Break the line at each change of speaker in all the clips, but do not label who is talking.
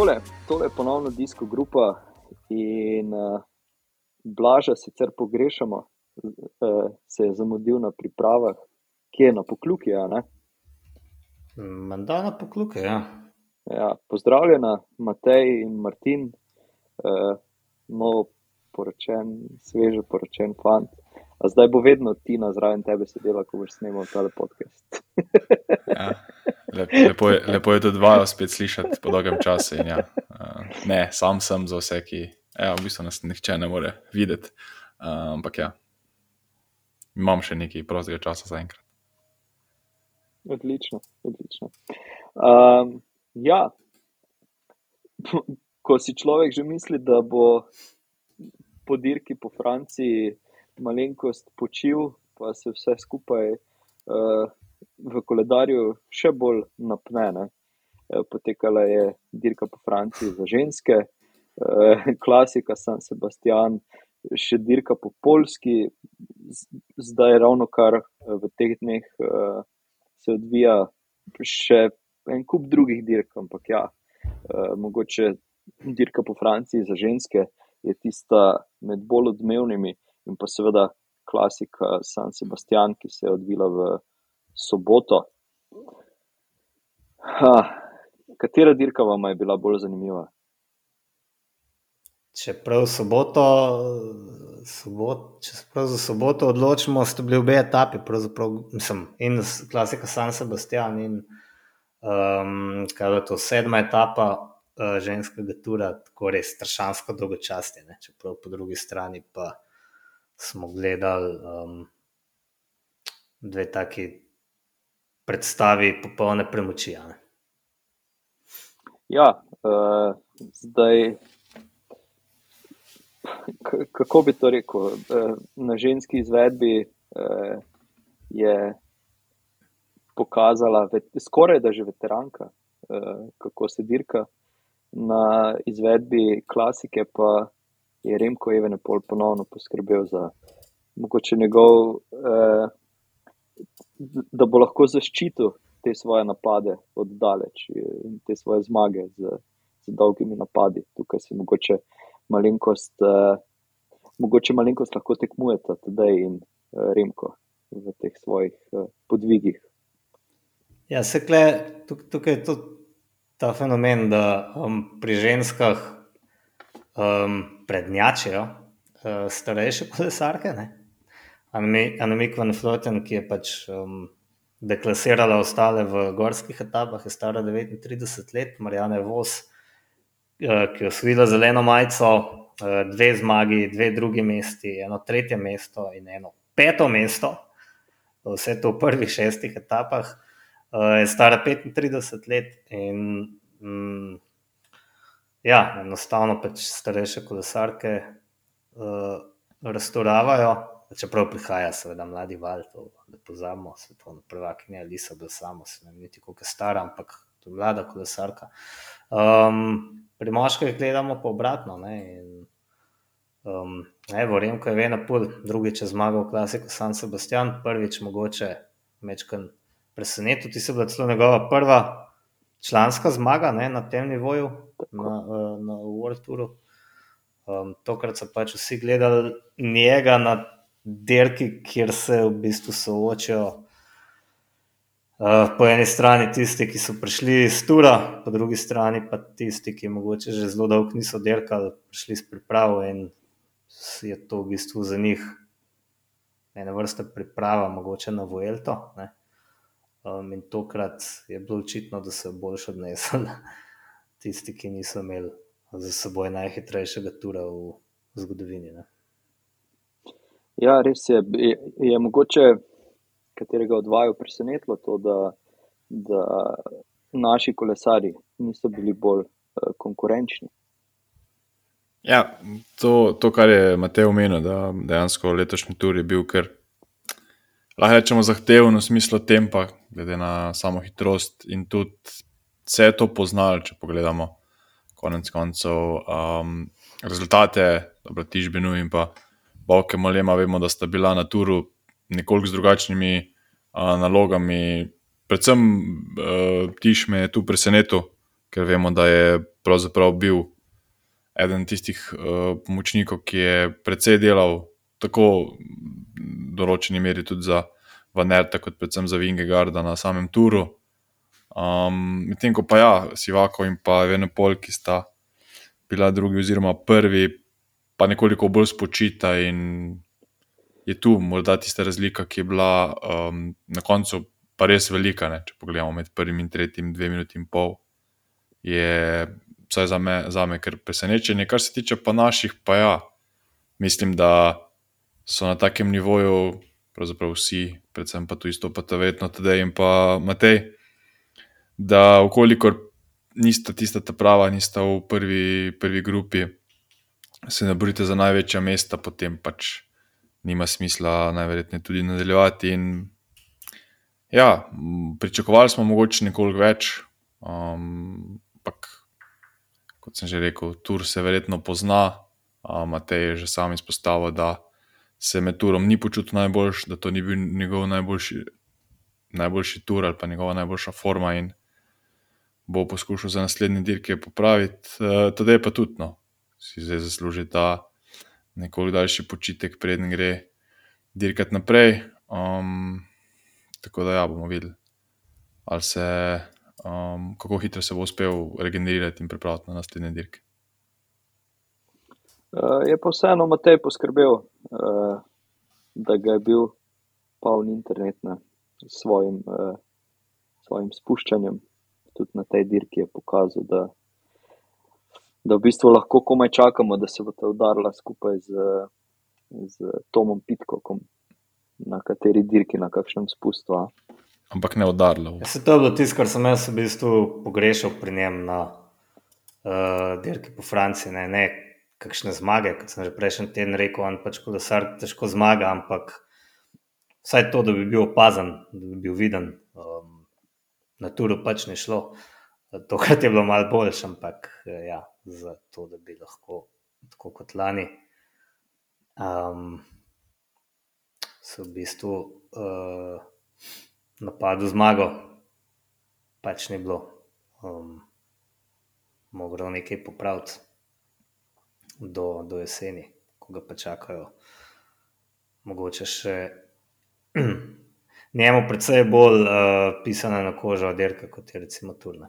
takole, tole je ponovno disko grupa in uh, blaža sicer pogrešamo, uh, se je zamudil na pripravah, ki je na pokluki. Ja,
Manda na pokluki, ja.
ja. Pozdravljena, Matej in Martin, uh, novo poročen, sveže poročen fant. A zdaj bo vedno ti na zraven tebe sedela, ko boš snimal ta podcast.
ja, lepo, je, lepo je tudi dva spet slišati po dolgem času. Ja. Uh, ne, sam sem za vse, ki ja, v bistvu nas nihče ne more videti. Uh, ampak ja, imam še nekaj prostega časa za enkrat.
Odlično, odlično. Um, ja, ko si človek že misli, da bo po dirki po Franciji malenkost počil, pa se vse skupaj uh, v koledarju še bolj napne. Uh, potekala je dirka po Franciji za ženske, uh, klasika San Sebastian, še dirka po Polski, zdaj ravno kar v teh dneh uh, se odvija še en kup drugih dirk, ampak ja, uh, mogoče dirka po Franciji za ženske je tista med bolj odmevnimi in pa seveda klasika San Sebastian, ki se je odvila v soboto. Ha, katera dirka vam je bila bolj zanimiva?
Čeprav soboto, sobot, če se prav za soboto odločimo, sta bili obe etapi, mislim, in klasika San Sebastian in um, kaj je to sedma etapa uh, ženskega tura, tako res strašansko dolgočasje, čeprav po drugi strani pa smo gledali um, dve taki predstavi, popolne premoči.
Ja, uh, zdaj, kako bi to rekel? Uh, na ženski izvedbi uh, je pokazala, skoraj da že veteranka, uh, kako se dirka. Na izvedbi klasike pa je Remko Evenepol ponovno poskrbel za mogoče njegov, eh, da bo lahko zaščitil te svoje napade od daleč in te svoje zmage z, z dolgimi napadi. Tukaj se mogoče malenkost, eh, mogoče malenkost lahko tekmujeta tudi in eh, Remko v teh svojih eh, podvigih.
Ja, se kle, tukaj je tudi ta fenomen, da um, pri ženskah um, prednjačijo uh, starejše kolesarke. Anemik van Floten, ki je pač um, deklasirala ostale v gorskih etapah, je stara 39 let, Marijane Vos, uh, ki je osvojila zeleno majico, uh, dve zmagi, dve drugi mesti, eno tretje mesto in eno peto mesto. Vse to v prvih šestih etapah, uh, je stara 35 let in mm, ja, enostavno pač starejše kolesarke uh, razstoravajo, čeprav prihaja, seveda, mladi val, to, da pozabimo, svetovno prvakinja Lisa Belsamo, se ne vem, koliko je stara, ampak to je mlada kolesarka. Um, pri moških gledamo pa obratno. Ne, in, um, evo, Remko je vedno pol, drugič je zmagal v klasiku San Sebastian, prvič mogoče mečkan presenetil, ti se bila celo njegova prva članska zmaga ne, na tem nivoju, na, eh, na World Touru. Um, tokrat so pač vsi gledali njega na dirki, kjer se v bistvu soočajo. Uh, po eni strani tisti, ki so prišli iz Tura, po drugi strani pa tisti, ki morda že zelo dolgo niso dirkali, prišli s pripravo in je to v bistvu za njih ena vrsta priprava, mogoče na Vuelto. Um, in tokrat je bilo očitno, da so bolj odnesli tisti, ki niso imeli za seboj najhitrejšega tura v zgodovini. Ne?
Ja, res je. Je, je mogoče katerega od vaju presenetilo to, da, da naši kolesari niso bili bolj uh, konkurenčni.
Ja, to, to, kar je Matej omenil, da dejansko letošnji tur je bil kar lahko rečemo, zahteven v smislu tempa, glede na samo hitrost in tudi vse je to poznalo, če pogledamo konec koncev. Um, rezultate, dobro, tižbenu in pa Bovke Malema, vemo, da sta bila na turu nekoliko z drugačnimi uh, nalogami. Predvsem uh, tiš me je tu presenetil, ker vemo, da je pravzaprav bil eden tistih uh, pomočnikov, ki je precej delal tako v določeni meri tudi za Vanerta, kot predvsem za Vingegarda na samem turu. Um, Medtem ko pa ja, Sivako in pa Venepol, ki sta bila drugi oziroma prvi, pa nekoliko bolj spočita in je tu morda tista razlika, ki je bila um, na koncu pa res velika, ne? če pogledamo med prvim in tretjim, dve minuti in pol. Je vsaj za me, za me kar presenečenje. Kar se tiče pa naših, pa ja, mislim, da so na takem nivoju, pravzaprav vsi, predvsem pa tu izstopata vedno Tadej in pa Matej, da ukolikor nista tista ta prava, nista v prvi, prvi grupi, se ne borite za največja mesta, potem pač nima smisla najverjetneje tudi nadaljevati. In ja, pričakovali smo mogoče nekoliko več, um, ampak kot sem že rekel, tur se verjetno pozna. Matej je že sam izpostavil, da se med turom ni počutil najboljši, da to ni bil njegov najboljši, najboljši tur ali pa njegova najboljša forma in bo poskušal za naslednje dirke popraviti. E, Tudi je pa tudi, no, si zdaj zasluži ta nekoliko daljši počitek, preden gre dirkati naprej. Um, tako da ja, bomo videli, ali se um, kako hitro se bo uspel regenerirati in pripraviti na naslednje dirke.
Uh, je pa vseeno Matej poskrbel, uh, da ga je bil poln internet s svojim, uh, svojim spuščanjem. Tudi na tej dirki je pokazal, da, da v bistvu lahko komaj čakamo, da se bo ta udarila skupaj z, z Tomom Pitkokom na kateri dirki, na kakšnem spustu
ampak ne udarilo.
Ja, se to je bilo tisto, kar sem jaz v bistvu pogrešal pri njem na uh, dirki po Franciji. Ne, ne kakšne zmage, kot sem že prejšnji teden rekel, on pač kolesar težko zmaga, ampak vsaj to, da bi bil opazen, da bi bil viden. Um, na turu pač ni šlo. Tokrat je bilo malo boljše, ampak eh, ja, za to, da bi lahko, tako kot lani, um, so v bistvu uh, napadu zmago, pač ni bilo. Um, Mogoče nekaj popraviti do, do jeseni, ko ga pa čakajo. Mogoče še njemu, predvsej bolj uh, pisane na kožo, odirka, kot je recimo turne.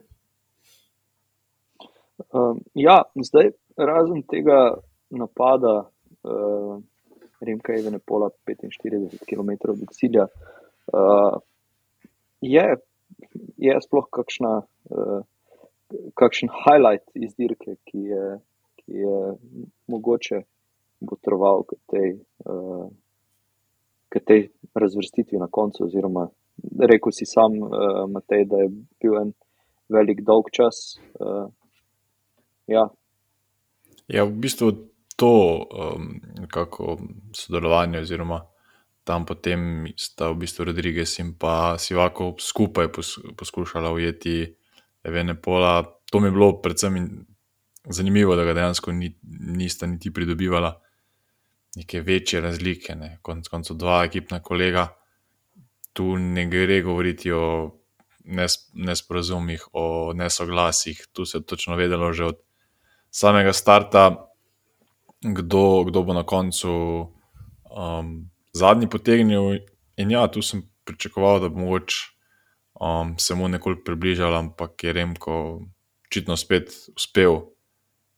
Um, ja, zdaj razen tega napada, uh, Remka je Nepola 45 km od cilja, uh, je, je sploh kakšna, uh, kakšen highlight iz dirke, ki je, ki je mogoče potreboval k tej, uh, k tej razvrstitvi na koncu. Oziroma, rekel si sam, uh, Matej, da je bil en velik dolg čas. Uh, ja.
ja, v bistvu to um, sodelovanje oziroma tam potem sta v bistvu Rodriguez in pa Sivako skupaj poskušala ujeti Evene Pola. To mi je bilo predvsem zanimivo, da ga dejansko ni, nista niti pridobivala neke večje razlike. Ne. Konec koncev dva ekipna kolega, tu ne gre govoriti o nesporazumih, o nesoglasjih. Tu se je točno vedelo že od samega starta, kdo, kdo bo na koncu. Um, zadnji potegnil. In ja, tu sem pričakoval, da bo moč um, se mu nekoliko približal, ampak je Remko očitno spet uspel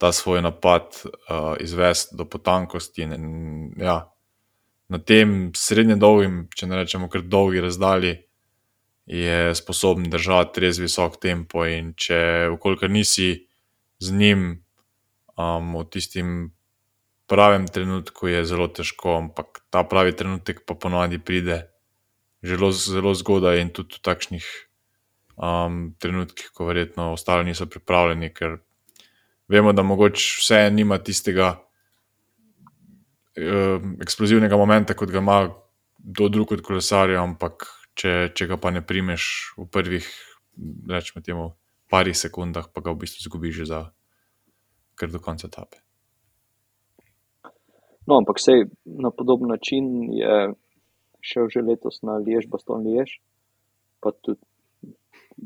ta svoj napad uh, izvesti do potankosti. In, in, ja, na tem srednjem dolgim, če ne rečemo kar dolgi razdalji, je sposoben držati res visok tempo. In če vkolikor nisi z njim um, v tistim pravem trenutku je zelo težko, ampak ta pravi trenutek pa ponovadi pride zelo, zelo zgodaj in tudi v takšnih um, trenutkih, ko verjetno ostali niso pripravljeni, ker vemo, da mogoče vse nima tistega um, eksplozivnega momenta, kot ga ima do drugega od kolesarja, ampak če, če ga pa ne primeš v prvih, rečemo, temu, parih sekundah, pa ga v bistvu zgubiš že za kar do konca etape.
No, ampak sej na podoben način je šel že letos na Liež, Baston Liež. Pa tudi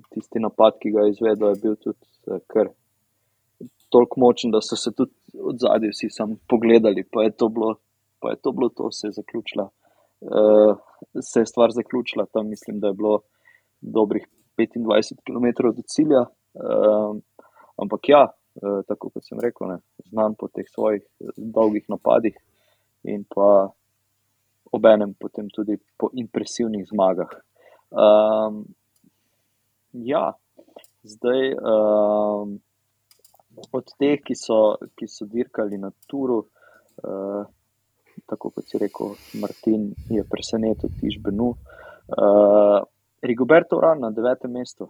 tisti napad, ki ga je izvedel, je bil tudi eh, kar toliko močen, da so se tudi od zadaj vsi sam pogledali, pa je to bilo, pa je to, bilo to se je zaključila. Uh, se je stvar zaključila, tam mislim, da je bilo dobrih 25 km do cilja. Uh, ampak ja, uh, tako kot sem rekel, ne, znam po teh svojih dolgih napadih in pa obenem potem tudi po impresivnih zmagah. Um, ja, zdaj um, od teh, ki so, ki so dirkali na turu, uh, tako kot si rekel, Martin je presenetil, tiš Benu. Uh, Rigoberto Uran na devetem mestu.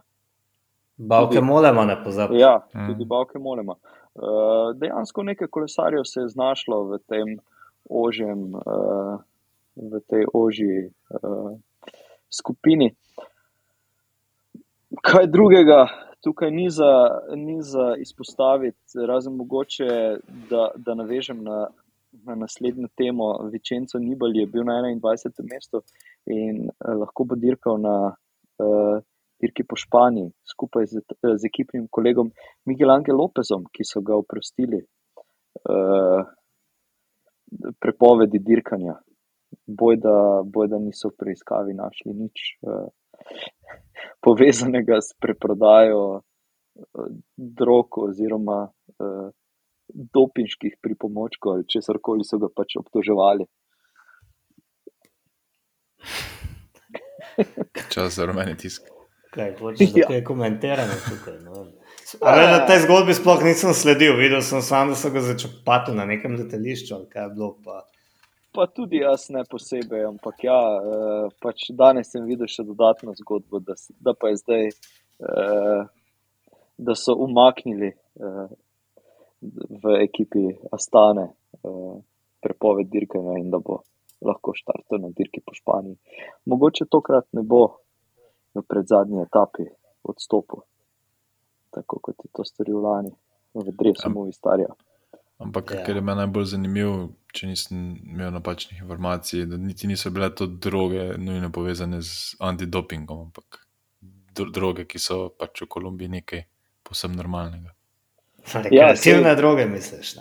Bavke molema, ne pozabi.
Ja, tudi mm. bavke molema. Uh, dejansko nekaj kolesarjev se je znašlo v tem ožjem, uh, v tej ožji uh, skupini. Kaj drugega, tukaj ni za, ni za izpostaviti, razen mogoče, da, da navežem na, na naslednjo temo. Vičenco Nibal je bil na 21. mestu in eh, lahko bo dirkal na eh, dirki po Španiji skupaj z, z ekipnim kolegom Miguel Angel Lopezom, ki so ga oprostili eh, prepovedi dirkanja. Boj da, boj, da niso v preiskavi našli nič. Eh, povezanega s preprodajo uh, drog oziroma uh, dopinških pripomočkov ali česar koli so ga pač obtoževali.
Čas za rumeni tisk.
Kaj hočeš, da je komentirano tukaj? No. Ale, na tej zgodbi sploh nisem sledil, videl sem samo, da so ga začepati na nekem letališču ali kaj je bilo. Pa
pa tudi jaz ne posebej, ampak ja, uh, pač danes sem videl še dodatno zgodbo, da, da pa je zdaj, uh, da so umaknili uh, v ekipi Astane prepoved dirkanja in da bo lahko štartil na dirki po Španiji. Mogoče tokrat ne bo v predzadnji etapi odstopil, tako kot je to storil lani v Dresu, Movi Starija.
Ampak, ja. ker je meni najbolj zanimivo, če nisem imel napačnih informacij, da niti niso bile to droge, nujno povezane z antidopingom, ampak droge, ki so pač v Kolumbiji nekaj posebno normalnega.
Rekreativne ja, droge, misliš?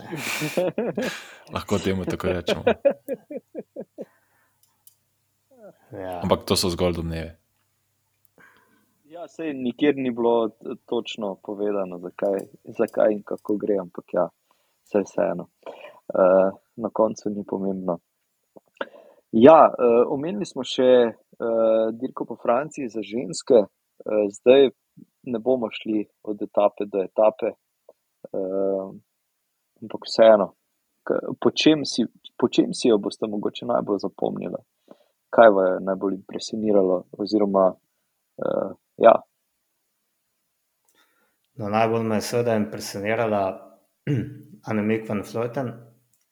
Lahko temu tako rečemo. Ja. Ampak to so zgolj domneve.
Ja, sej nikjer ni bilo točno povedano, zakaj, zakaj in kako gre, ampak ja, vse vseeno. Uh, na koncu ni pomembno. Ja, uh, omenili smo še uh, dirko po Franciji za ženske, uh, zdaj ne bomo šli od etape do etape, uh, ampak vseeno, po čem, si, po čem si jo boste mogoče najbolj zapomnili, kaj vas je najbolj impresioniralo, oziroma uh, ja.
No, najbolj me je seveda impresionirala Anemik van Floten,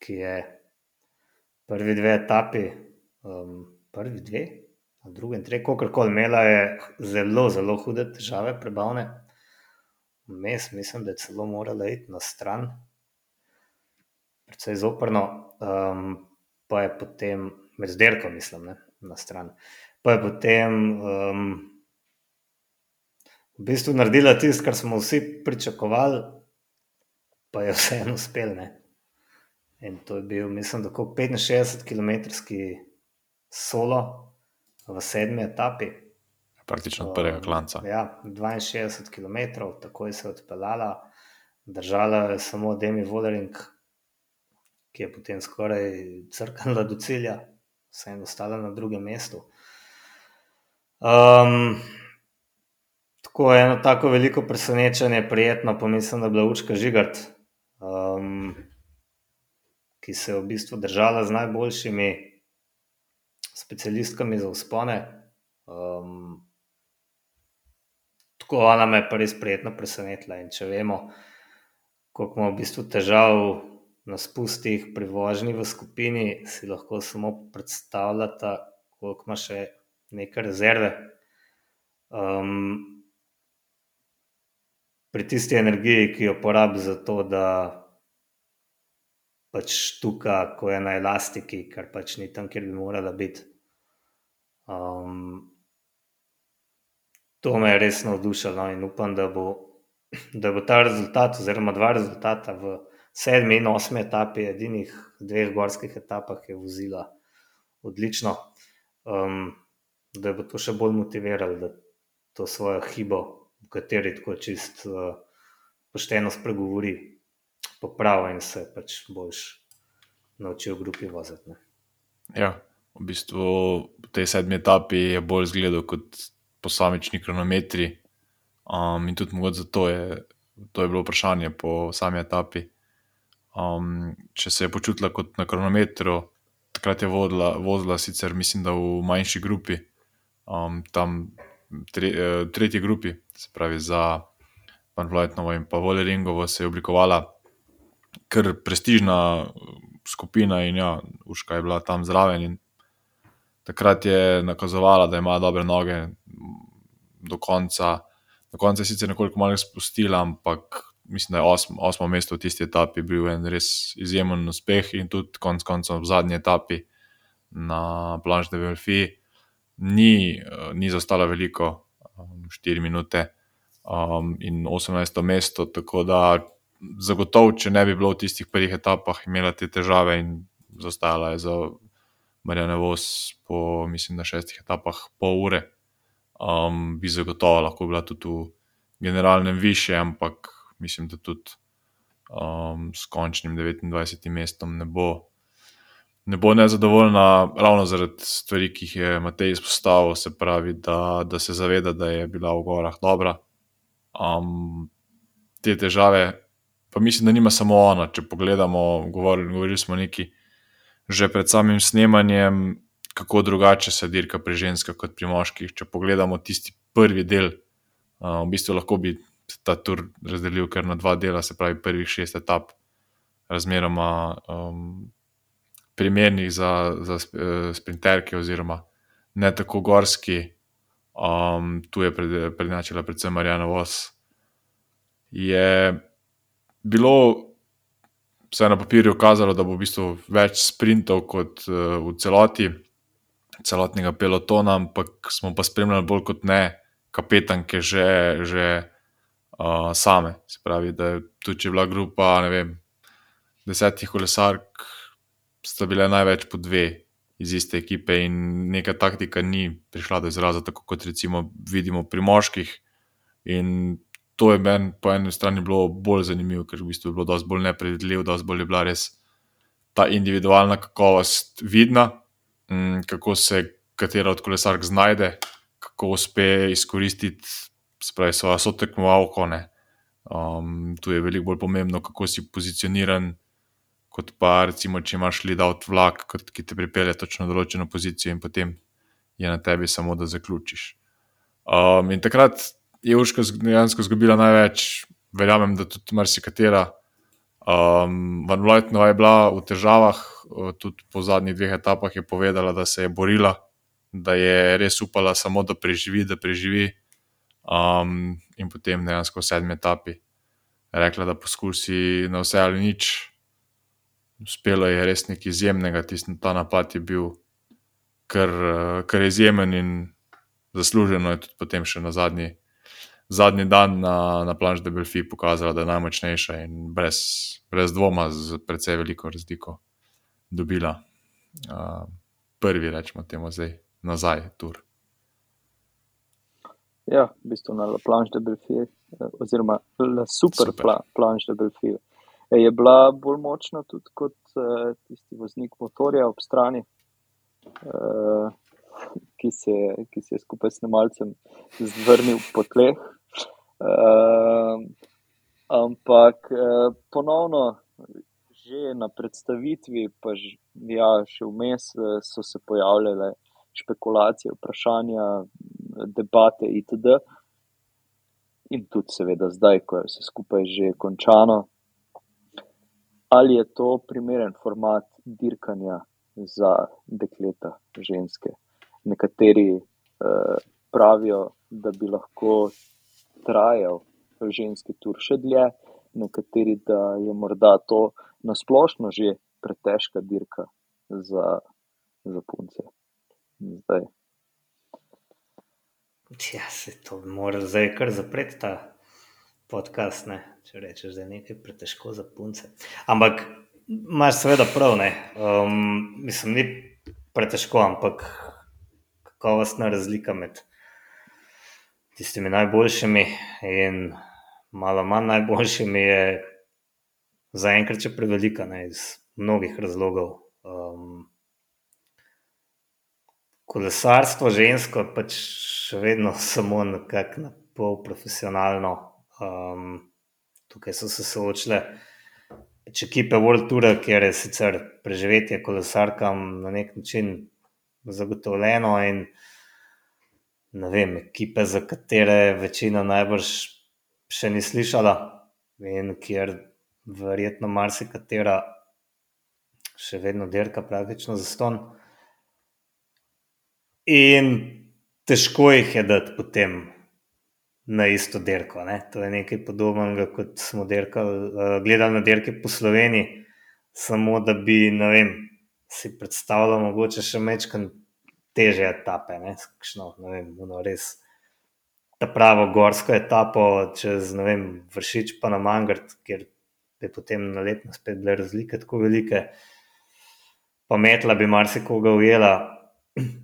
ki je prvi dve etapi, um, prvi dve, a drugi in tretji, kako koli imela, je zelo, zelo hude težave, prebavne. Vmes, mislim, da je celo morala iti na stran, precej zoprno, um, pa je potem, med zdelkom, mislim, ne, na stran. Pa je potem um, v bistvu naredila tisto, kar smo vsi pričakovali, pa je vseeno uspel. Ne. In to je bil, mislim, tako 65 km solo v sedmi etapi.
Praktično od prvega klanca.
Ja, 62 km, tako je se odpeljala, držala je samo Demi Vodering, ki je potem skoraj crknila do cilja, vseeno ostala na drugem mestu. Um, tako je eno tako veliko presenečenje, prijetno, pa mislim, da je bila Učka Žigart. Um, ki se je v bistvu držala z najboljšimi specialistkami za uspone. Um, tako ona me je pa res prijetno presenetila. In če vemo, koliko imamo v bistvu težav na spustih pri vožnji v skupini, si lahko samo predstavljate, koliko ima še neke rezerve. Um, pri tisti energiji, ki jo porabi za to, da pač štuka, ko je na elastiki, kar pač ni tam, kjer bi morala biti. Um, to me je res navdušilo no, in upam, da bo da bo ta rezultat, oziroma dva rezultata v sedmi in osmi etapi, edinih dveh gorskih etapah, je vozila odlično. Um, da bo to še bolj motiviralo, da to svojo hibo, kateri tako čist uh, pošteno spregovori, popravi in se pač boš naučil v grupi voziti. Ne.
Ja, v bistvu v tej sedmi etapi je bolj zgledal kot posamični kronometri. Um, in tudi mogoče zato je, to je bilo vprašanje po sami etapi. Um, če se je počutila kot na kronometru, takrat je vodila, vozila sicer, mislim, da v manjši grupi, um, tam tre, uh, tretji grupi, se pravi za Van Vlajtnovo in pa Voleringovo, se je oblikovala kar prestižna skupina in ja, Uška je bila tam zraven. Takrat je nakazovala, da ima dobre noge do konca. Na koncu je sicer nekoliko malo spustila, ampak mislim, da je osmo, osmo mesto v tisti etapi bil en res izjemen uspeh in tudi konec koncev v zadnji etapi na Planche de Velfi ni, ni zaostala veliko, 4 um, minute um, in 18 mesto. Tako da zagotovo, če ne bi bilo v tistih prvih etapah imela te težave in zaostala je za Marijane Vos po, mislim, na šestih etapah pol ure um, bi zagotovo lahko bila tudi v generalnem više, ampak mislim, da tudi um, s končnim 29. mestom ne bo. Ne bo nezadovoljna, ravno zaradi stvari, ki jih je Matej izpostavil, se pravi, da, da se zaveda, da je bila v gorah dobra. Um, te težave, pa mislim, da nima samo ona. Če pogledamo, govorili, govorili smo neki že pred samim snemanjem, kako drugače se dirka pri ženskah kot pri moških. Če pogledamo tisti prvi del, uh, v bistvu lahko bi ta tur razdelil kar na dva dela, se pravi, prvih šest etap, razmeroma um, primernih za, za uh, sprinterke, oziroma ne tako gorski. Um, tu je pred, prednačila predvsem Marijana Vos. Je bilo. Vse na papirju je kazalo, da bo v bistvu več sprintov kot uh, v celoti, celotnega pelotona, ampak smo pa spremljali bolj kot ne kapetanke, že, že uh, same. Se pravi, da je tudi če bila grupa vem, desetih kolesark, sta bile največ po dve iz iste ekipe, in neka taktika ni prišla do izraza, tako kot recimo vidimo pri moških. In to je meni po eni strani bilo bolj zanimivo, ker v bistvu je bilo dosti bolj nepredvidljivo, dosti bolj je bila res ta individualna kakovost vidna. Mm, kako se katera od kolesark znajde, kako uspe izkoristiti svoje sotekmovalko. Um, tu je veliko bolj pomembno, kako si pozicioniran, kot pa recimo, če imaš lead-out vlak, ki te pripelje točno na določeno pozicijo in potem je na tebi samo, da zaključiš. Um, in takrat je Urška dejansko izgubila največ, verjamem, da tudi marsikatera. Um, Van Vlajtnova je bila v težavah, tudi po zadnjih dveh etapah je povedala, da se je borila, da je res upala samo, da preživi, da preživi. Um, in potem dejansko v sedmi etapi rekla, da poskusi na vse ali nič. Uspelo je res nekaj izjemnega, Tisti, ta napad je bil kar, kar izjemen in zasluženo je tudi potem še na zadnji zadnji dan na, na planš Debelfi pokazala, da je najmočnejša in brez, brez dvoma z precej veliko razliko dobila uh, prvi, rečemo temu zdaj, nazaj tur.
Ja, v bistvu na planš Debelfi, eh, oziroma na super, super. Pla, planš Debelfi. Je bila bolj močna tudi kot uh, tisti voznik motorja ob strani. Uh, ki se, ki se je skupaj s nemalcem zvrnil po tleh. Uh, ampak uh, ponovno, že na predstavitvi, pa že, ja, še vmes so se pojavljale špekulacije, vprašanja, debate itd. In tudi, seveda, zdaj, ko je vse skupaj že končano, ali je to primeren format dirkanja za dekleta, ženske nekateri uh, pravijo, da bi lahko trajal ženski tur še dlje, nekateri, da je morda to nasplošno že pretežka dirka za, za punce. Zdaj.
Ja, se to mora zdaj kar zapreti ta podcast, ne? če rečeš, da je nekaj pretežko za punce. Ampak imaš seveda prav, ne. Um, mislim, ni pretežko, ampak kakovostna razlika med tistimi najboljšimi in malo manj najboljšimi je zaenkrat še prevelika, ne, iz mnogih razlogov. Um, kolesarstvo žensko je pač še vedno samo nekako na pol profesionalno. Um, tukaj so se soočile pač ekipe World Tour, kjer je sicer preživetje kolesarkam na nek način zagotovljeno in ne vem, ekipe, za katere večina najbrž še ni slišala in kjer verjetno marsikatera še vedno dirka praktično za ston. In težko jih je dati potem na isto dirko. Ne? To je nekaj podobnega, kot smo uh, gledali na dirke po Sloveniji, samo da bi vem, si predstavljal mogoče še mečkan teže etape, ne, kakšno, ne vem, no, res. Ta pravo gorsko etapo čez vem, vršič pa na Mangard, kjer bi potem na letno spet bile razlike tako velike pa metla bi marsikoga ujela,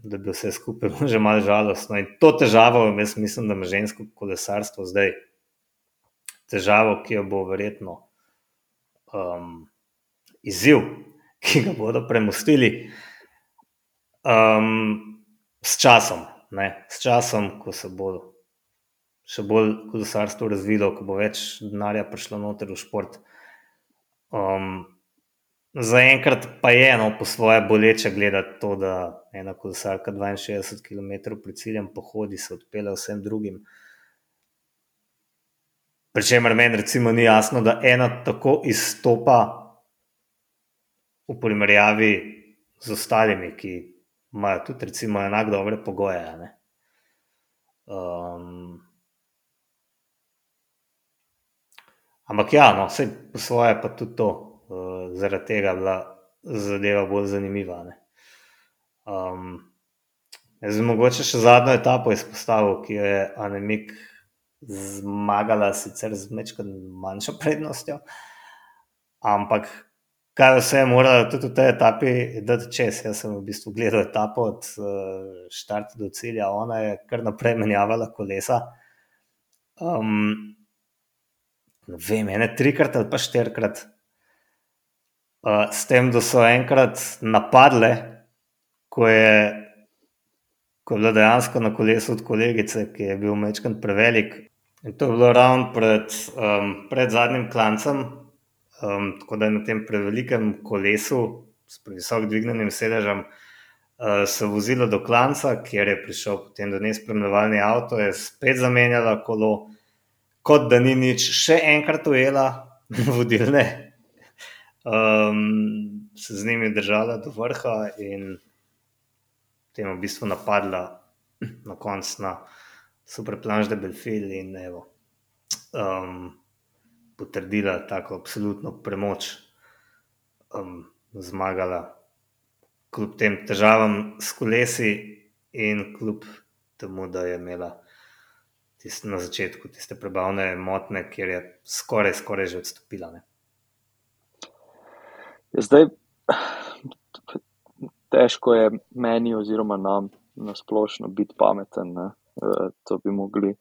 da bi vse skupaj bilo že malo žalostno. In to težavo, jaz mislim, da ima žensko kolesarstvo zdaj, težavo, ki jo bo verjetno um, izziv, ki ga bodo premustili um, s časom. Ne? S časom, ko se bo še bolj kolesarstvo razvilo, ko bo več denarja prišlo noter v šport. Um, Zaenkrat pa je eno po svoje boleče gledati to, da ena kolesarka 62 km pred ciljem pohodi, se odpele vsem drugim. Pričemer meni recimo ni jasno, da ena tako izstopa v primerjavi z ostalimi, ki imajo tudi recimo enak dobre pogoje. Um, ampak ja, no, vse po svoje pa tudi to. Eh, zaradi tega bila zadeva bolj zanimiva. Um, jaz bi mogoče še zadnjo etapo izpostavil, ki jo je Anemik zmagala, sicer z nekaj manjšo prednostjo, ampak kaj vse je morala tudi v tej etapi dati čez. Jaz sem v bistvu gledal etapo od uh, štarta do cilja, ona je kar naprej menjavala kolesa. Um, vem, ene trikrat ali pa štirikrat s tem, da so enkrat napadle, ko je, ko je bila dejansko na kolesu od kolegice, ki je bil mečkan prevelik. In to je bilo ravno pred, um, pred zadnjim klancem, um, tako da je na tem prevelikem kolesu s previsok dvignjenim sedežem. Se vozila do klanca, kjer je prišel potem do nespremljevalni avto, je spet zamenjala kolo, kot da ni nič, še enkrat ujela vodilne um, se z njimi držala do vrha in tem v bistvu napadla na koncu na super planš de Belfil in evo, um, potrdila tako absolutno premoč, um, zmagala kljub tem težavam s kolesi in kljub temu, da je imela tiste, na začetku tiste prebavne motne, kjer je skoraj, skoraj že odstopila. Ne.
Zdaj, težko je meni, oziroma nam, na splošno biti pameten. Ne? E, to bi mogli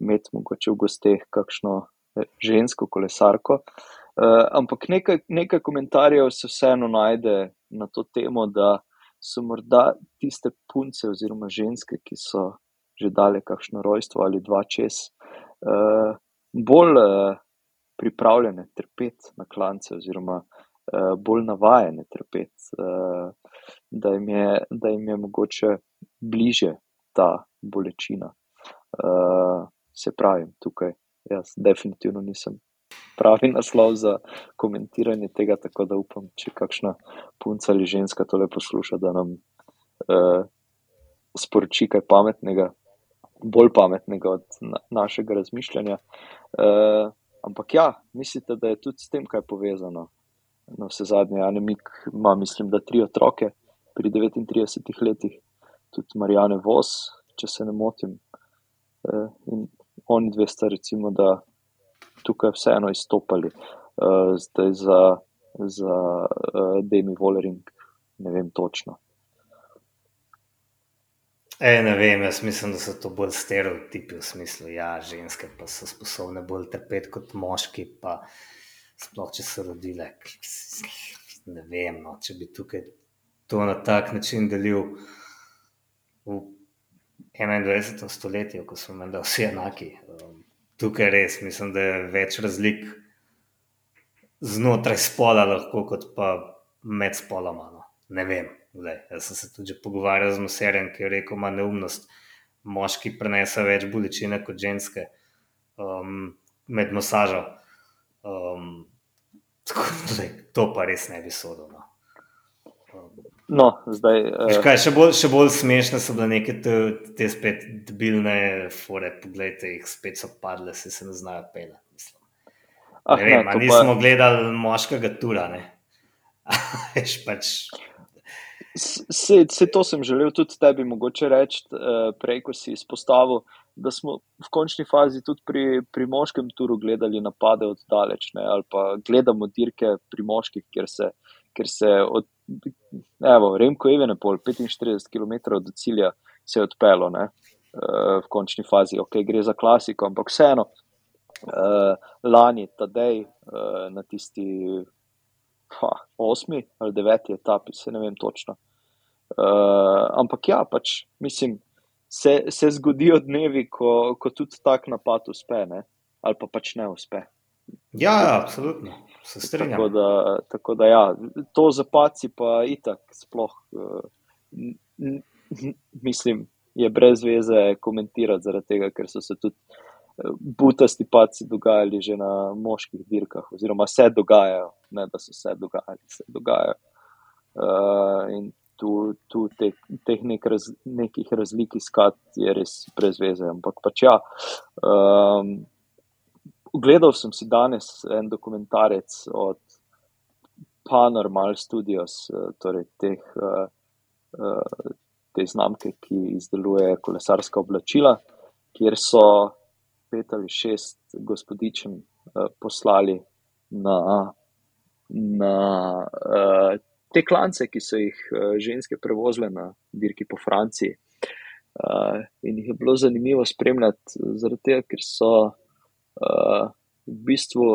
imeti mogoče v gosteh, kakšno e, žensko kolesarko. E, ampak nekaj, nekaj komentarjev se vseeno najde na to temo, da so morda tiste punce oziroma ženske, ki so že dale kakšno rojstvo ali dva čez, bolj pripravljene trpeti na klance oziroma bolj navajene trpeti, uh, da, da jim je mogoče bliže ta bolečina. Uh, se pravi, tukaj jaz definitivno nisem pravi naslov za komentiranje tega, tako da upam, če kakšna punca ali ženska tole posluša, da nam uh, sporoči kaj pametnega. Bolj pametnega od na, našega razmišljanja. Uh, ampak ja, mislite, da je tudi s tem kaj povezano? Na vse zadnje, Anemik ima, mislim, da tri otroke pri 39 letih, tudi Marijane Vos, če se ne motim. Eh, in oni dve sta, recimo, da tukaj vseeno izstopali. Uh, zdaj za, za uh, Demi Vollering, ne vem točno.
E, ne vem, jaz mislim, da so to bolj stereotipi v smislu, da ja, ženske pa so sposobne bolj trpeti kot moški, pa sploh če so rodile. Ne vem, no, če bi tukaj to na tak način delil v 21. stoletju, ko smo menda vsi enaki. Um, tukaj res mislim, da je več razlik znotraj spola, lahko kot pa med spoloma. No. Ne vem. Zdaj, jaz sem se tudi pogovarjal z Moserjem, ki je rekel, da neumnost moški prenese več bolečine kot ženske um, med masažo. Um, tako, zdaj, to pa res ne bi sodel. No. Um,
no, zdaj,
uh, kaj, še, bolj, še bolj smešne so bile neke te, te spet debilne fore. Poglejte, jih spet so padle, se, se ne znajo pela. Ah, ne vem, ne, nismo pa... gledali moškega tura. Veš pač.
Se, se to sem želel tudi tebi mogoče reči, uh, prej, ko si izpostavil, da smo v končni fazi tudi pri, pri moškem turu gledali napade od daleč, ne, ali pa gledamo dirke pri moških, ker se, ker se od, evo, Remko Evenepol, 45 km do cilja se je odpelo, ne, uh, v končni fazi, ok, gre za klasiko, ampak vseeno, uh, lani, tadej, uh, na tisti ha, osmi ali deveti etapi, se ne vem točno. Ampak ja, pač mislim, se, se zgodijo dnevi, ko, ko tudi tak napad uspe, ne? ali pa pač ne uspe.
Ja, ja absolutno. Se strinjam.
Tako da, tako da ja, to zapaci pa itak sploh, uh, mislim, je brez veze komentirati zaradi tega, ker so se tudi butasti paci dogajali že na moških dirkah, oziroma se dogajajo, ne da so se dogajali, se dogajajo. Uh, in tu, tu te, teh nek raz, nekih razlik iskati je res brez veze. Ampak pač ja. Um, Gledal sem si danes en dokumentarec od Panormal Studios, torej teh, te znamke, ki izdeluje kolesarska oblačila, kjer so pet ali šest gospodičen poslali na, na te klance, ki so jih uh, ženske prevozile na dirki po Franciji. Uh, in jih je bilo zanimivo spremljati, zaradi tega, ker so uh, v bistvu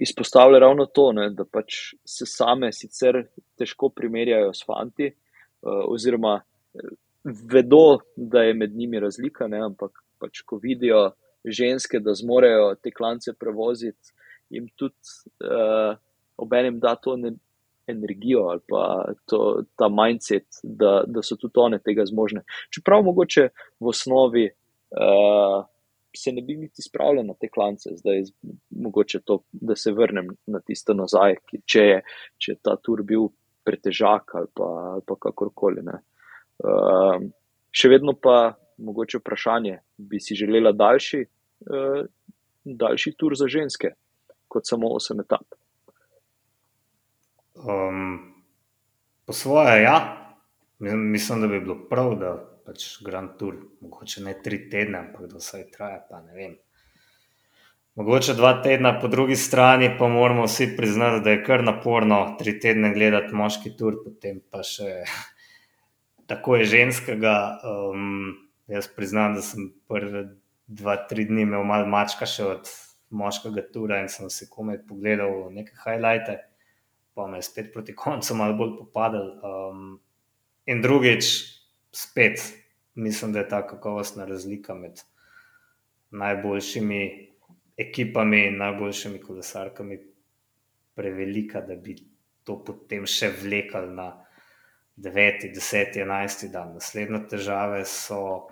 izpostavili ravno to, ne, da pač se same sicer težko primerjajo s fanti, uh, oziroma vedo, da je med njimi razlika, ne, ampak pač ko vidijo, ženske, da zmorejo te klance prevoziti, jim tudi uh, obenem da to ne, energijo ali pa to, ta mindset, da, da so tudi one tega zmožne. Čeprav mogoče v osnovi uh, se ne bi niti spravljal na te klance, zdaj mogoče to, da se vrnem na tisto nazaj, ki, če, je, če je ta tur bil pretežak ali pa, ali pa kakorkoli. Uh, še vedno pa mogoče vprašanje, bi si želela daljši, uh, daljši tur za ženske, kot samo 8 etap?
Um, po svoje, ja. Mislim, da bi bilo prav, da pač Grand Tour, mogoče ne tri tedne, ampak da vsaj traja. Mogoče dva tedna, po drugi strani pa moramo vsi priznati, da je kar naporno tri tedne gledati moški tur, potem pa še tako je ženskega. Um, Jaz priznam, da sem prvi dva, tri dni imel malo mačka še od moškega tura in sem si komaj pogledal nekaj highlighte, pa me je spet proti koncu malo bolj popadal. Um, in drugič, spet mislim, da je ta kakovostna razlika med najboljšimi ekipami in najboljšimi kolesarkami prevelika, da bi to potem še vlekali na 9, 10, 11 dan. Naslednje težave so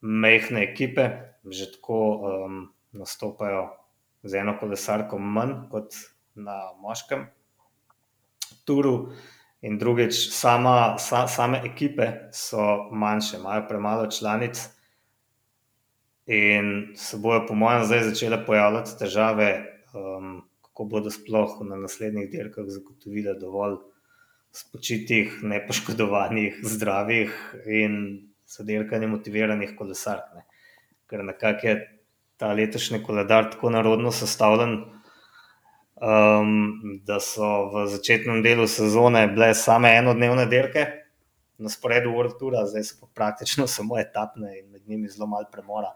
mehke ekipe, že tako um, nastopajo z eno kolesarko manj kot na moškem turu. In drugič, sama, sa, same ekipe so manjše, imajo premalo članic, in se bojo, po mojem, zdaj začele pojavljati težave, um, kako bodo sploh na naslednjih dirkah zagotovili dovolj spočitih, nepoškodovanih, zdravih in sodelkanje motiviranih kolesark. Ne. Ker nekako je ta letošnji koledar tako narodno sestavljen, um, da so v začetnem delu sezone bile same enodnevne dirke na sporedu World Tour, zdaj so pa praktično samo etapne in med njimi zelo malo premora.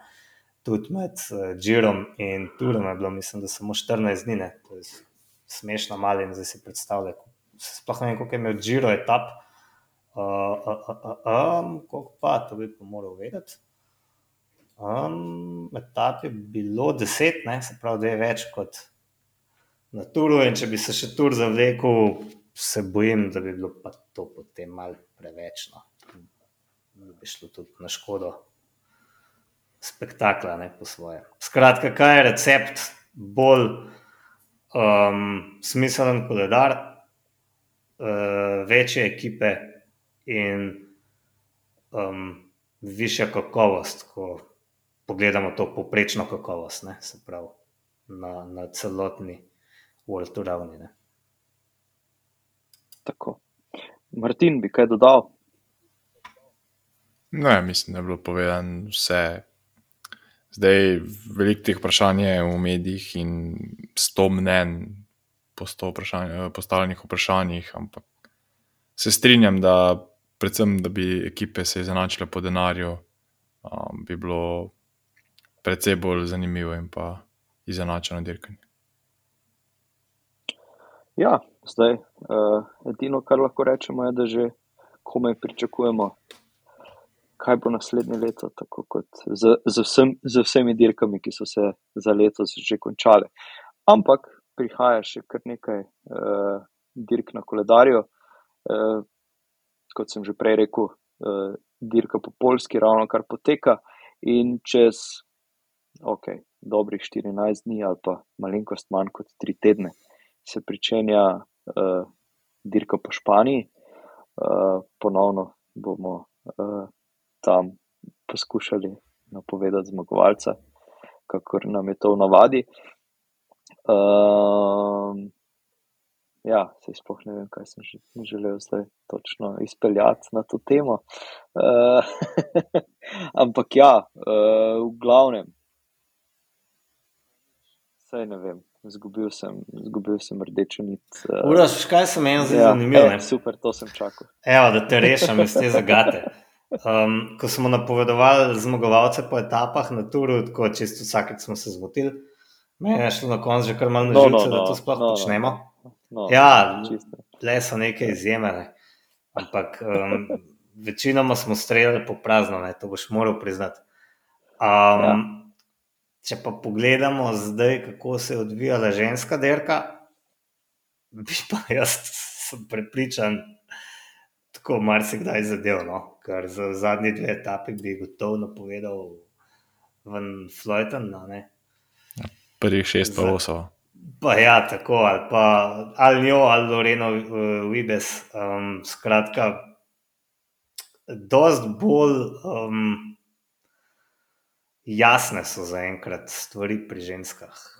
Tudi med Džirom uh, in Turom je bilo, mislim, da samo 14 dni, ne? to je smešno malo in zdaj si predstavljaj. Sploh ne vem, koliko je imel Džiro etap, uh, uh, uh, um, koliko pa, to bi moral vedeti. Um, etap je bilo deset, ne? se pravi, da je več kot na turu. In če bi se še tur zavlekel, se bojim, da bi bilo to potem malo preveč. No. Da bi šlo tudi na škodo spektakla, ne po svoje. Skratka, kaj je recept bolj um, smiselen koledar, uh, večje ekipe in um, višja kakovost, ko pogledamo to poprečno kakovost, ne, se pravi na, na celotni World ravni. Ne.
Tako. Martin, bi kaj dodal?
Ne, mislim, da je bilo povedano vse. Zdaj, veliko teh vprašanj je v medijih in sto mnen po sto vprašanj, postavljenih vprašanjih, ampak se strinjam, da predvsem, da bi ekipe se izenačile po denarju, um, bi bilo precej bolj zanimivo in pa izenačeno dirkanje.
Ja, zdaj, uh, edino, kar lahko rečemo, je, da že komaj pričakujemo, kaj bo naslednje leto, tako kot z, z, vsem, z vsemi dirkami, ki so se za letos že končale. Ampak prihaja še kar nekaj uh, dirk na koledarju. Uh, kot sem že prej rekel, uh, dirka po polski, ravno kar poteka, in čez okay, dobrih 14 dni ali pa malenkost manj kot 3 tedne se pričenja uh, dirka po Španiji. Uh, ponovno bomo uh, tam poskušali napovedati zmagovalca, kakor nam je to navadi. Uh, ja, se sploh ne vem, kaj sem želel zdaj točno izpeljati na to temo. Uh, ampak ja, uh, v glavnem, Saj ne vem, izgubil sem, izgubil sem rdečo nit.
Uh, Uraš, kaj sem meni zelo ja, zanimivo?
E, super, to sem čakal.
Evo, da te rešim iz te zagate. Um, ko smo napovedovali zmagovalce po etapah na turu, tako čisto vsakeč smo se zmotili, meni je šlo na koncu že kar malo na živce, no, no, no, da to sploh no, no. počnemo. No, no, ja, le so neke izjeme, ne. ampak um, večinoma smo streljali po prazno, ne. to boš moral priznati. Um, ja. Če pa pogledamo zdaj, kako se je odvijala ženska derka, bi pa jaz prepričan, tako marsikdaj zadev. No? Ker za zadnji dve etapi bi gotovo napovedal Van Floyden. No,
ja, prvih šest pa osem.
Pa ja, tako ali pa ali njo ali Loreno Vibes. Eh, um, skratka, dost bolj. Um, jasne so zaenkrat stvari pri ženskah.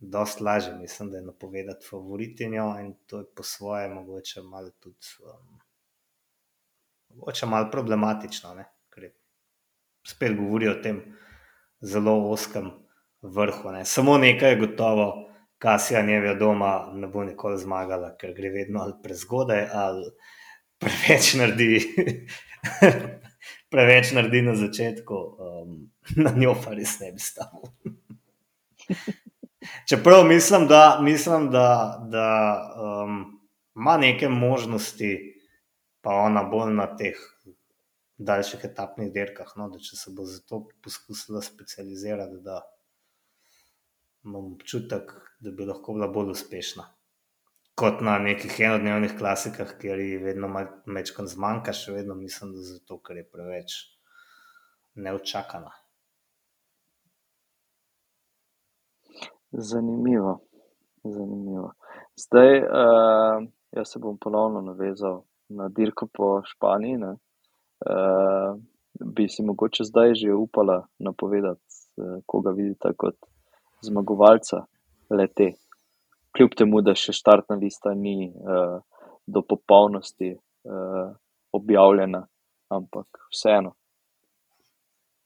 Dost lažje, mislim, da je napovedati favoritinjo in to je po svoje mogoče malo tudi. Um, mogoče malo problematično, ne? ker spet govori o tem zelo oskem vrhu. Ne? Samo nekaj je gotovo, Kasija njeve doma ne bo nikoli zmagala, ker gre vedno ali prezgodaj ali preveč naredi. preveč naredi na začetku, um, na njo pa res ne bi stal. Čeprav mislim, da, mislim, da, da um, ima neke možnosti, pa ona bolj na teh daljših etapnih dirkah, no, da če se bo za to poskusila specializirati, da imam občutek, da bi lahko bila bolj uspešna. Kot na nekih enodnevnih klasikah, kjer ji vedno večkrat zmanjka, še vedno mislim, da zato, ker je preveč neočakana.
Zanimivo. Zanimivo. Zdaj, uh, jaz se bom ponovno navezal na dirko po Španiji. Uh, bi si mogoče zdaj že upala napovedati, uh, koga vidite kot zmagovalca lete. Kljub temu, da še štartna lista ni uh, do popolnosti uh, objavljena, ampak vseeno.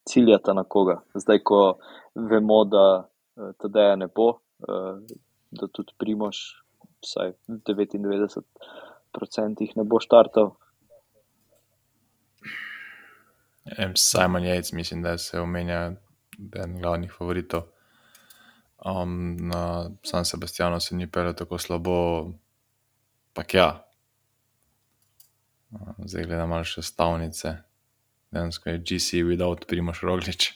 ciljata na koga. Zdaj, ko vemo, da uh, TD-ja ne bo, uh, da tudi Primoš, vsaj 99% jih ne bo štartal.
Simon Yates, mislim, da se omenja, da je en glavnih favoritov. Um, na San Sebastianu se ni pel tako slabo, pa ja. Zdaj gledam malo še stavnice, dejansko je GC without Primoš Roglič.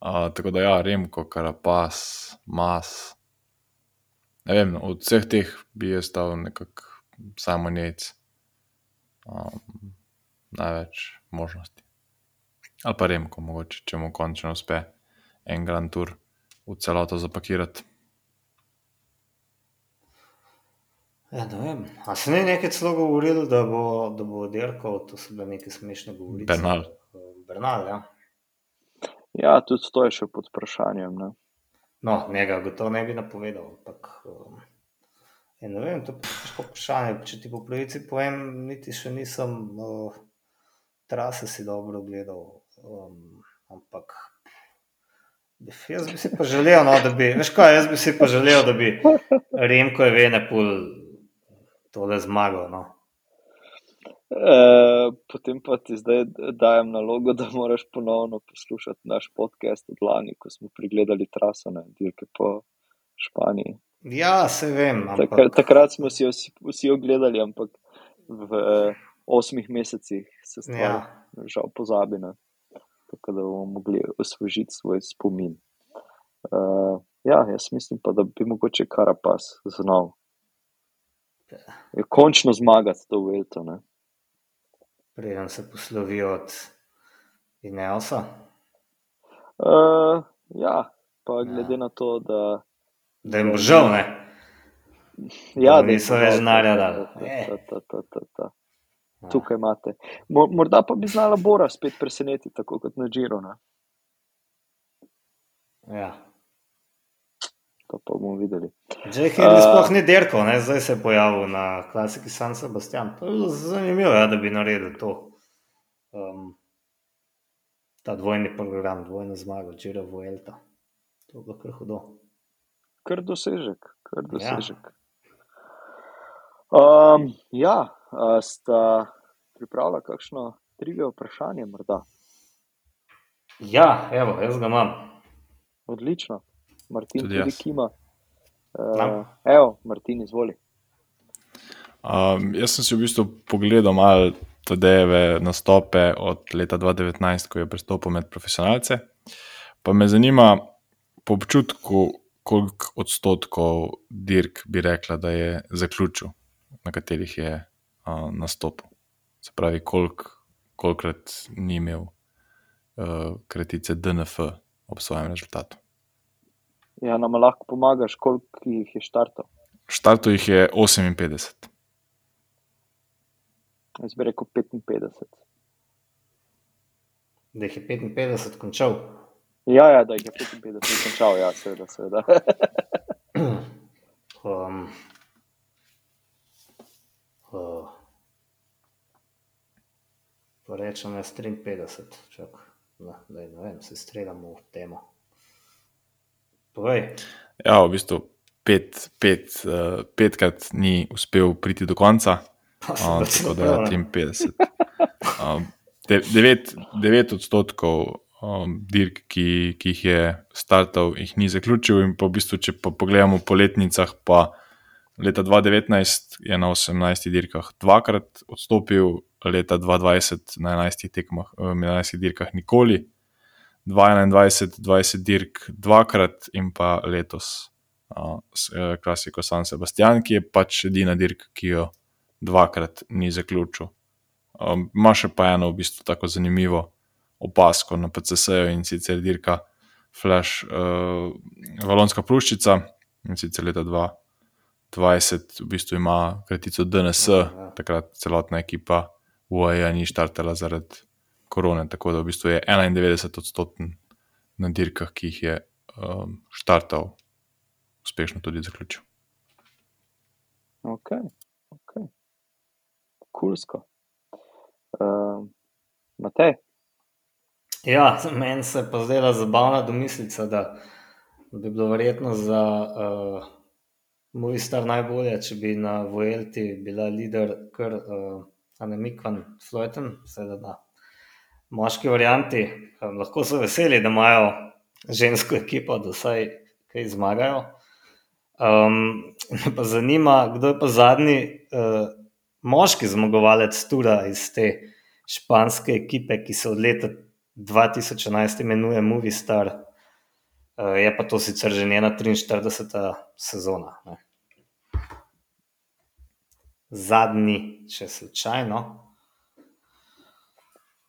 Uh, tako da ja, Remko, Karapas, Mas. Ne vem, od vseh teh bi jaz stal nekako Simon Yates. Um, največ možnosti ali pa Remko, mogoče, če mu končno uspe en Grand Tour v celoto zapakirati.
Ja, ne vem. A se ne nekaj celo govorili, da bo, da bo dirkal, to so bile neke smešne govorice.
Bernal.
Bernal, ja.
Ja, tudi to je še pod vprašanjem. Ne?
No, njega gotovo ne bi napovedal, ampak um, ja, ne vem, to je težko vprašanje. Če ti po pravici povem, niti še nisem uh, trase si dobro gledal. Um, ampak jaz bi si pa želel, no, da bi, veš kaj, jaz bi si pa želel, da bi Remko je Venepul tole zmagal. No.
E, potem pa ti zdaj dajem nalogo, da moraš ponovno poslušati naš podcast od lani, ko smo pregledali traso na dirke po Španiji.
Ja, se vem.
Ampak... Takrat, takrat smo si vsi, vsi ogledali, ampak v eh, osmih mesecih se stvar ja. žal pozabi. Ne? Tako da bomo mogli osvežiti svoj spomin. Uh, ja, jaz mislim pa, da bi mogoče Karapas znal. Je končno zmagati to Velto.
Preden se poslovi od Ineosa.
Uh, ja, pa glede ja. na to, da.
Da jim bo žal, ne?
Ja,
da niso več znali
tukaj imate. Morda pa bi znala Bora spet presenetiti, tako kot na Džiro.
Ja.
To pa bomo videli.
Že je uh, sploh ni derko, ne? zdaj se je pojavil na klasiki San Sebastian. To je zanimivo, ja, da bi naredil to. Um, ta dvojni program, dvojna zmaga, Džiro Vuelta. To bo kar hudo.
Kar dosežek, kar ja. dosežek. Ja. Um, ja, sta pripravila kakšno trivijo vprašanje? Morda?
Ja, evo, jaz ga imam.
Odlično, Martin, tudi, tudi Kima. Uh, evo, Martin, izvoli.
Um, jaz sem si v bistvu pogledal malo TD-jeve nastope od leta 2019, ko je pristopil med profesionalce. Pa me zanima po občutku, koliko odstotkov dirk bi rekla, da je zaključil, na katerih je uh, nastopil. Se pravi, kolik, kolikrat ni imel uh, kratice DNF ob svojem rezultatu.
Ja, nam lahko pomagaš, koliko jih je štartov?
Štartov jih je 58.
Jaz bi rekel 55.
Da jih je 55 končal.
Ja, ja, da jih je 55 končal, ja, seveda. seveda. um,
uh, Rečemo, da je 53, čak, da, da ne vem, se streljamo v temo. Povej.
Ja, v bistvu pet, pet, uh, petkrat ni uspel priti do konca, uh, tako da je 53. Uh, 9 odstotkov um, dirk, ki, ki jih je startal, jih ni zaključil, in pa v bistvu, če pa pogledamo po letnicah, pa leta 2019 je na 18 dirkah dvakrat odstopil leta 2020 na 11 tekmah, eh, na 11 dirkah nikoli, 2021, 20 dirk dvakrat in pa letos uh, klasiko San Sebastian, ki je pač edina dirka, ki jo dvakrat ni zaključil. Um, Ma še pa eno v bistvu tako zanimivo opasko na PCS-ju in sicer dirka Flash, uh, Valonska pruščica in sicer leta 2020 v bistvu ima kratico DNS, ja, ja. takrat celotna ekipa. UAE ni štartala zaradi korone, tako da v bistvu je 91 odstoten na dirkah, ki jih je um, štartal, uspešno tudi zaključil.
Ok, ok, kulsko. Uh, Matej.
Ja, meni se je pa zdela zabavna domislica, da bi bilo verjetno za uh, moj star najbolje, če bi na Vojelti bila lider kar uh, Anemikvan Floyten, seveda na moški varianti. Um, lahko so veseli, da imajo žensko ekipo, da vsaj kaj zmagajo. Um, me pa zanima, kdo je pa zadnji uh, moški zmagovalec tura iz te španske ekipe, ki se od leta 2011 imenuje Movistar, uh, je pa to sicer že njena 43. sezona. Ne. Zadnji, če slučajno.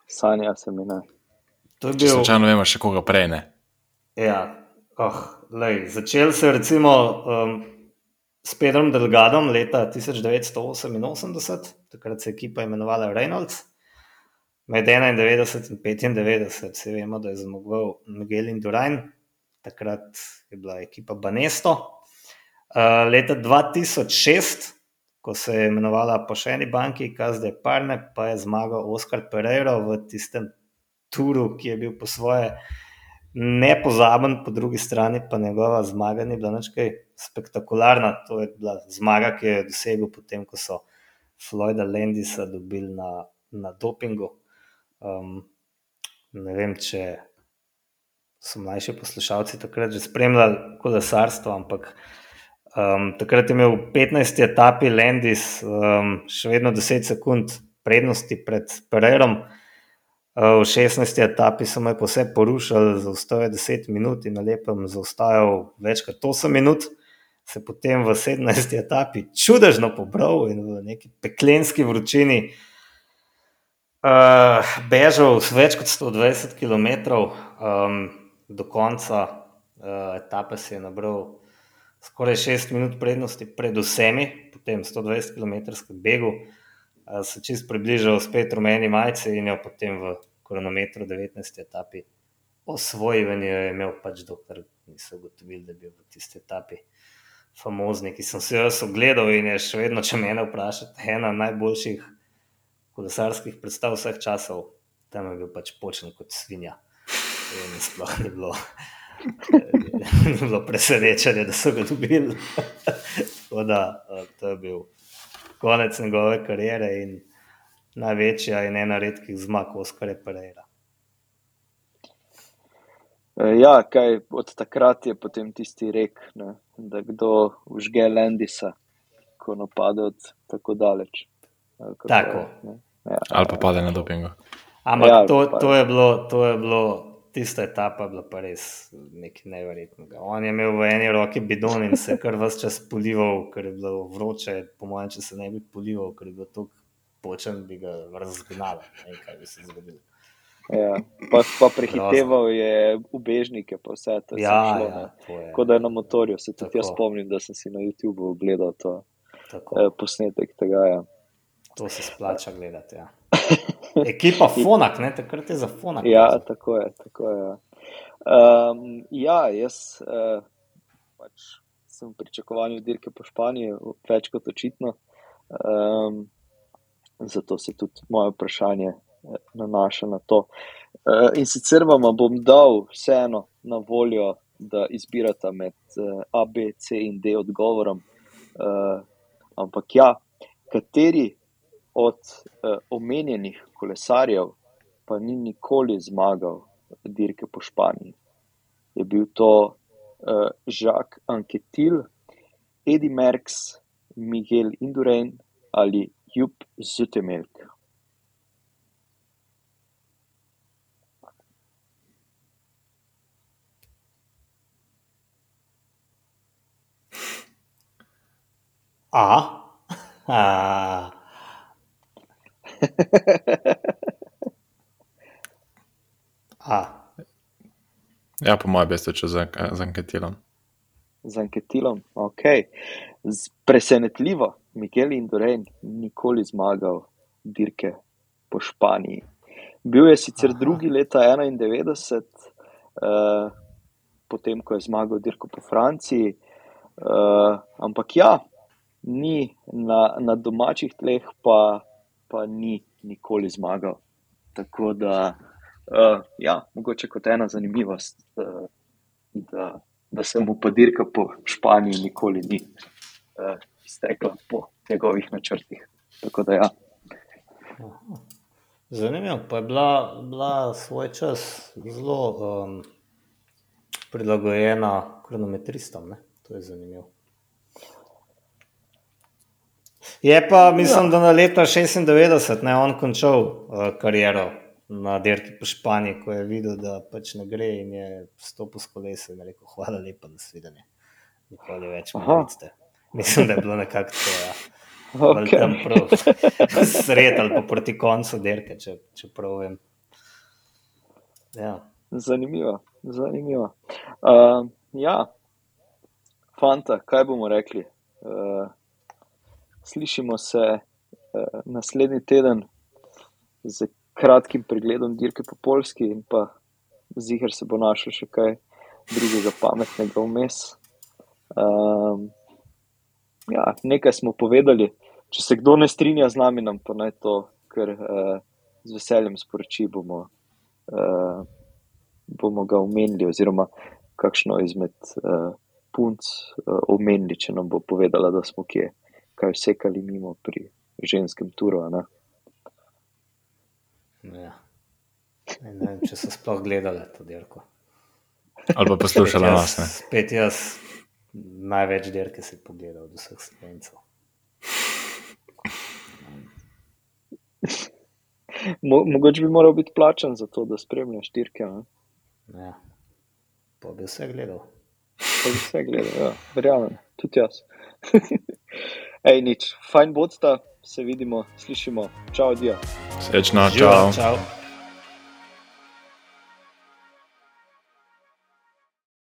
Sanja se mi ne.
To je
Če
bil.
slučajno vemo še koga prej, ne.
Ja, oh, lej, začel se je recimo um, s Pedrom Delgadom leta 1988, takrat se je ekipa imenovala Reynolds. Med 91 in 95 se vemo, da je zmagoval Miguel Indurain, takrat je bila ekipa Banesto. Uh, leta 2006, ko se je imenovala po še eni banki, Kazde Parne, pa je zmagal Oskar Pereiro v tistem turu, ki je bil po svoje nepozaben, po drugi strani pa njegova zmaga ni bila nič kaj spektakularna. To je bila zmaga, ki jo je dosegel potem, ko so Floyda Landisa dobili na, na dopingu. Um, ne vem, če so mlajši poslušalci takrat že spremljali kolesarstvo, ampak um, takrat je imel v 15. etapi Landis um, še vedno 10 sekund prednosti pred Pereirom. Uh, v 16. etapi so me posebej porušili, zaustavil je 10 minut in na lepem zaustavil več kot 8 minut. Se potem v 17. etapi čudežno pobral in v neki peklenski vročini uh, bežal s več kot 120 km, um, do konca uh, etape si je nabral skoraj 6 minut prednosti pred vsemi, potem 120 km begu, se čist približal spet rumeni majci in jo potem v kronometru 19. etapi osvojil in jo je imel pač dokler niso ugotovili, da bi bil v tisti etapi famozni, ki sem se jo jaz ogledal in je še vedno, če mene vprašate, ena najboljših kolesarskih predstav vseh časov, tam je bil pač počen kot svinja. In sploh ni bilo, ni bilo presenečenje, da so ga dobili. Tako da eh, to je bil konec njegove kariere in največja in ena redkih zmag Oskarja Pereira.
E, Ja, kaj od takrat je potem tisti rek, ne, da kdo užge Landisa, ko napade od tako daleč. Kako
Tako.
je, ne. Ja,
Ali pa pade na dopingu.
Ampak
Ja,
to, to, je bilo, to je bilo, tista etapa bila pa res nekaj neverjetnega. On je imel v eni roki bidon in se kar vse čas polival, ker je bilo vroče. Po mojem, če se ne bi polival, ker je bil tako počen, bi ga razgnal. Ne vem, kaj bi se zgodilo.
ja. pa, pa prehiteval je ubežnike, pa vse to.
Ja,
šlo,
ja.
Kot da je na motorju. Se tudi jaz
Tako.
spomnim, da sem si na YouTubu ogledal to,
Tako,
eh, posnetek tega. Ja.
to se splača gledati. Ja. Ekipa Fonak, ne? takrat je za Fonak.
Ja, tako je. Tako je. Um, ja, jaz uh, pač sem v pričakovanju dirke po Španiji, več kot očitno. Um, zato se tudi moje vprašanje eh, nanaša na to. Uh, in sicer vam bom dal vseeno na voljo, da izbirate med uh, A, B, C in D odgovorom. Uh, ampak ja, kateri od uh, omenjenih kolesarjev pa ni nikoli zmagal dirke po Španiji. Je bil to uh, Jacques Anquetil, Eddie Merckx, Miguel Indurain ali Jupp Zutemelk.
A. A.
Ja, po mojem, beste, če za, za anketilom.
Z Anquetilom, ok. Z, presenetljivo, Miguel Indurain nikoli zmagal dirke po Španiji. Bil je sicer
Aha.
drugi leta 91, uh, potem ko je zmagal dirko po Franciji, uh, ampak ja, ni na, na domačih tleh, pa, pa ni nikoli zmagal. Tako da Uh, ja, mogoče kot ena zanimivost, uh, da, da se mu pa dirka po Španiji nikoli ni uh, iztekla po njegovih načrtih. Tako da ja.
Zanimivo, pa je bila, bila svoj čas zelo um, prilagojena kronometristom. Ne? To je zanimivo. Je pa, mislim, ja. da na leta 96 ne on končal uh, kariero na dirki po Španiji, ko je videl, da pač ne gre in je stopil s kolesom in rekel: Hvala lepa, da si videl. Nikoli več ne vidite. Mislim, da je bilo nekako to. Ja. Okay. Tam prav sred ali pa proti koncu dirke, če, če prav vem. Ja.
Zanimivo, zanimivo. Uh, ja, fanta, kaj bomo rekli? Uh, slišimo se uh, naslednji teden z kratkim pregledom dirke po polski in pa zihar se bo našel še kaj drugega pametnega vmes. Um, ja, nekaj smo povedali. Če se kdo ne strinja z nami, nam pa naj to, ker uh, z veseljem sporoči, bomo, uh, bomo ga omenili, oziroma kakšno izmed uh, punc uh, omenili, če nam bo povedala, da smo kje, kaj vsekali mimo pri ženskem turu.
Ja. Ne vem, če so sploh gledali to dirko.
Ali pa poslušali nas.
Spet jaz, največ dirke si pogledal od vseh slovencev.
Mo, mogoče bi moral biti plačen za to, da spremljaš dirke.
Ja. Pa bi vse gledal.
Pa bi vse gledal, ja. verjamem, tudi jaz. Ej, nič, fajn bodsta, se vidimo, slišimo. Čau, Dio.
Srečno, čau.
čau.